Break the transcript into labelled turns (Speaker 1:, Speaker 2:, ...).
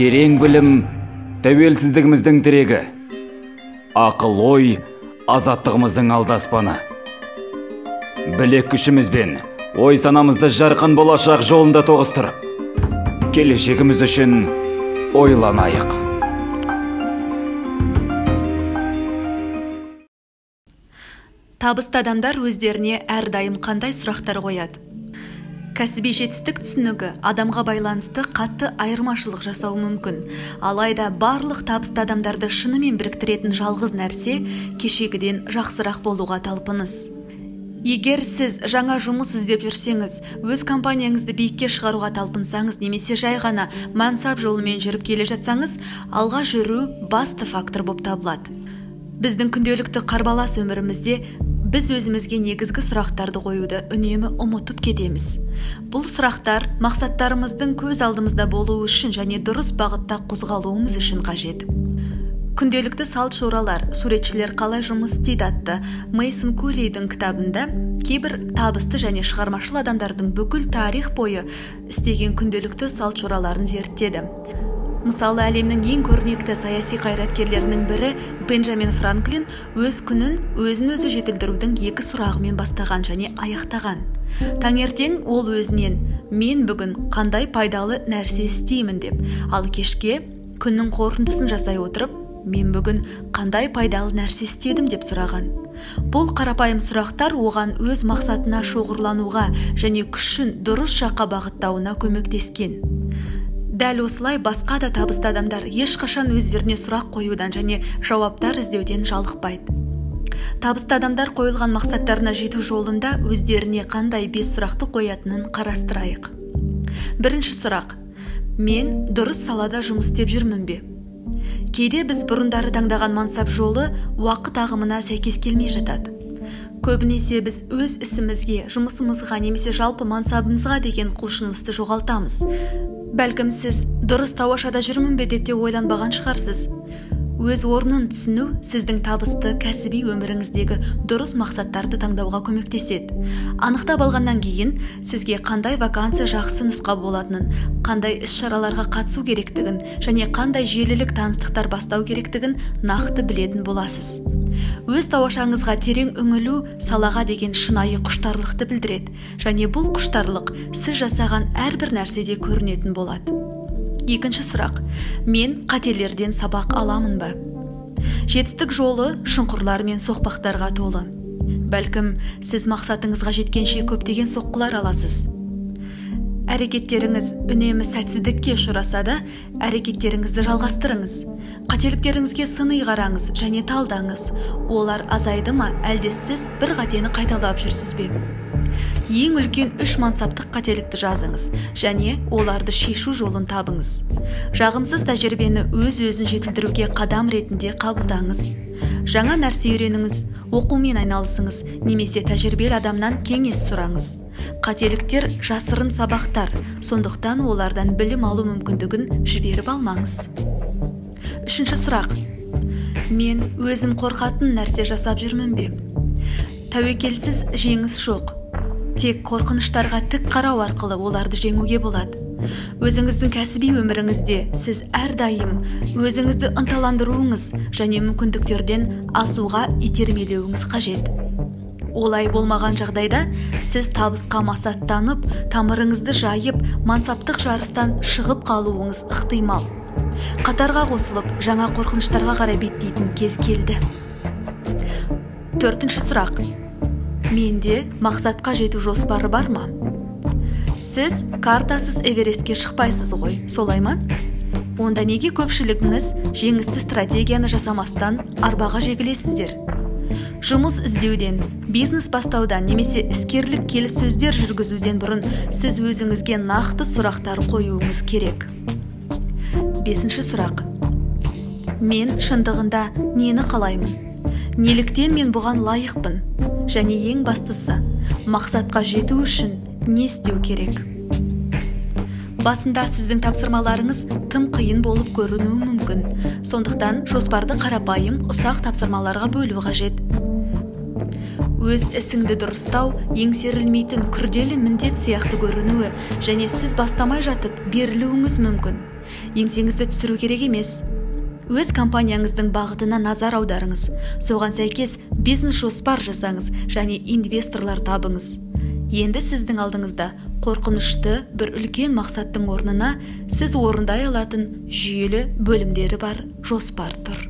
Speaker 1: терең білім тәуелсіздігіміздің тірегі. Ақыл ой азаттығымыздың алдаспаны. Білек күшімізбен ой санамызды жарқын болашақ жолында тоғыстырып келешегіміз үшін ойланайық.
Speaker 2: Табысты адамдар өздеріне әрдайым қандай сұрақтар қояды? Кәсіби жетістік түсінігі адамға байланысты қатты айырмашылық жасауы мүмкін. Алайда барлық табысты адамдарды шынымен біріктіретін жалғыз нәрсе кешегіден жақсырақ болуға талпыныс. Егер сіз жаңа жұмыс іздеп жүрсеңіз өз компанияңызды биікке шығаруға талпынсаңыз немесе жай ғана мансап жолымен жүріп келе жатсаңыз алға жүру басты фактор болып табылады. Біздің күнделікті қарбалас өмірімізде біз өзімізге негізгі сұрақтарды қоюды үнемі ұмытып кетеміз. Бұл сұрақтар мақсаттарымыздың көз алдымызда болуы үшін және дұрыс бағытта қозғалуымыз үшін қажет. Күнделікті салт жоралар суретшілер қалай жұмыс істейді атты мейсон курридің кітабында кейбір табысты және шығармашыл адамдардың бүкіл тарих бойы істеген күнделікті салт жораларын зерттеді. Мысалы әлемнің ең көрнекті саяси қайраткерлерінің бірі бенджамин франклин өз күнін өзін өзі жетілдірудің екі сұрағымен бастаған және аяқтаған. Таңертең ол өзінен мен бүгін қандай пайдалы нәрсе істеймін деп. Ал кешке күннің қорытындысын жасай отырып мен бүгін қандай пайдалы нәрсе істедім деп сұраған. Бұл қарапайым сұрақтар оған өз мақсатына шоғырлануға және күшін дұрыс жаққа бағыттауына көмектескен. Дәл осылай басқа да табысты адамдар ешқашан өздеріне сұрақ қоюдан және жауаптар іздеуден жалықпайды. Табысты адамдар қойылған мақсаттарына жету жолында өздеріне қандай бес сұрақты қоятынын қарастырайық. Бірінші сұрақ. Мен дұрыс салада жұмыс істеп жүрмін бе? Кейде біз бұрындары таңдаған мансап жолы уақыт ағымына сәйкес келмей жатады. Көбінесе біз өз ісімізге жұмысымызға немесе жалпы мансабымызға деген құлшынысты жоғалтамыз. Бәлкім сіз дұрыс тауашада жүрмін бе деп те ойланбаған шығарсыз. Өз орнын түсіну сіздің табысты кәсіби өміріңіздегі дұрыс мақсаттарды таңдауға көмектеседі. Анықтап алғаннан кейін сізге қандай вакансия жақсы нұсқа болатынын қандай іс шараларға қатысу керектігін және қандай желілік таныстықтар бастау керектігін нақты білетін боласыз. Өз тауашаңызға терең үңілу салаға деген шынайы құштарлықты білдіреді. Және бұл құштарлық сіз жасаған әрбір нәрседе көрінетін болады. Екінші сұрақ. Мен қателерден сабақ аламын ба? Жетістік жолы шұңқырлар мен соқпақтарға толы. Бәлкім сіз мақсатыңызға жеткенше көптеген соққылар аласыз. Әрекеттеріңіз үнемі сәтсіздікке ұшыраса да әрекеттеріңізді жалғастырыңыз. Қателіктеріңізге сыни қараңыз және талдаңыз. Олар азайды ма? Әлде сіз бір қатені қайталап жүрсіз бе? Ең үлкен үш мансаптық қателікті жазыңыз және оларды шешу жолын табыңыз. Жағымсыз тәжірибені өз өзін жетілдіруге қадам ретінде қабылдаңыз. Жаңа нәрсе үйреніңіз оқумен айналысыңыз немесе тәжірибелі адамнан кеңес сұраңыз. Қателіктер жасырын сабақтар. Сондықтан олардан білім алу мүмкіндігін жіберіп алмаңыз. Үшінші сұрақ. Мен өзім қорқатын нәрсе жасап жүрмін бе? Тәуекелсіз жеңіс жоқ. Тек қорқыныштарға тік қарау арқылы оларды жеңуге болады. Өзіңіздің кәсіби өміріңізде сіз әрдайым өзіңізді ынталандыруыңыз және мүмкіндіктерден асуға итермелеуіңіз қажет. Олай болмаған жағдайда сіз табысқа масаттанып тамырыңызды жайып мансаптық жарыстан шығып қалуыңыз ықтимал. Қатарға қосылып жаңа қорқыныштарға қарай беттейтін кез келді. Төртінші сұрақ. Менде мақсатқа жету жоспары бар ма? Сіз картасыз эверестке шықпайсыз ғой солай ма? Онда неге көпшілігіңіз жеңісті стратегияны жасамастан арбаға жегілесіздер? Жұмыс іздеуден бизнес бастаудан немесе іскерлік келіссөздер жүргізуден бұрын сіз өзіңізге нақты сұрақтар қоюыңыз керек. Бесінші сұрақ. Мен шындығында нені қалаймын? Неліктен мен бұған лайықпын? Және ең бастысы мақсатқа жету үшін не істеу керек? Басында сіздің тапсырмаларыңыз тым қиын болып көрінуі мүмкін. Сондықтан жоспарды қарапайым ұсақ тапсырмаларға бөлу қажет. Өз ісіңді дұрыстау еңсерілмейтін күрделі міндет сияқты көрінуі және сіз бастамай жатып берілуіңіз мүмкін. Еңсеңізді түсіру керек емес. Өз компанияңыздың бағытына назар аударыңыз. Соған сәйкес бизнес жоспар жасаңыз және инвесторлар табыңыз. Енді сіздің алдыңызда қорқынышты бір үлкен мақсаттың орнына сіз орындай алатын жүйелі бөлімдері бар жоспар тұр.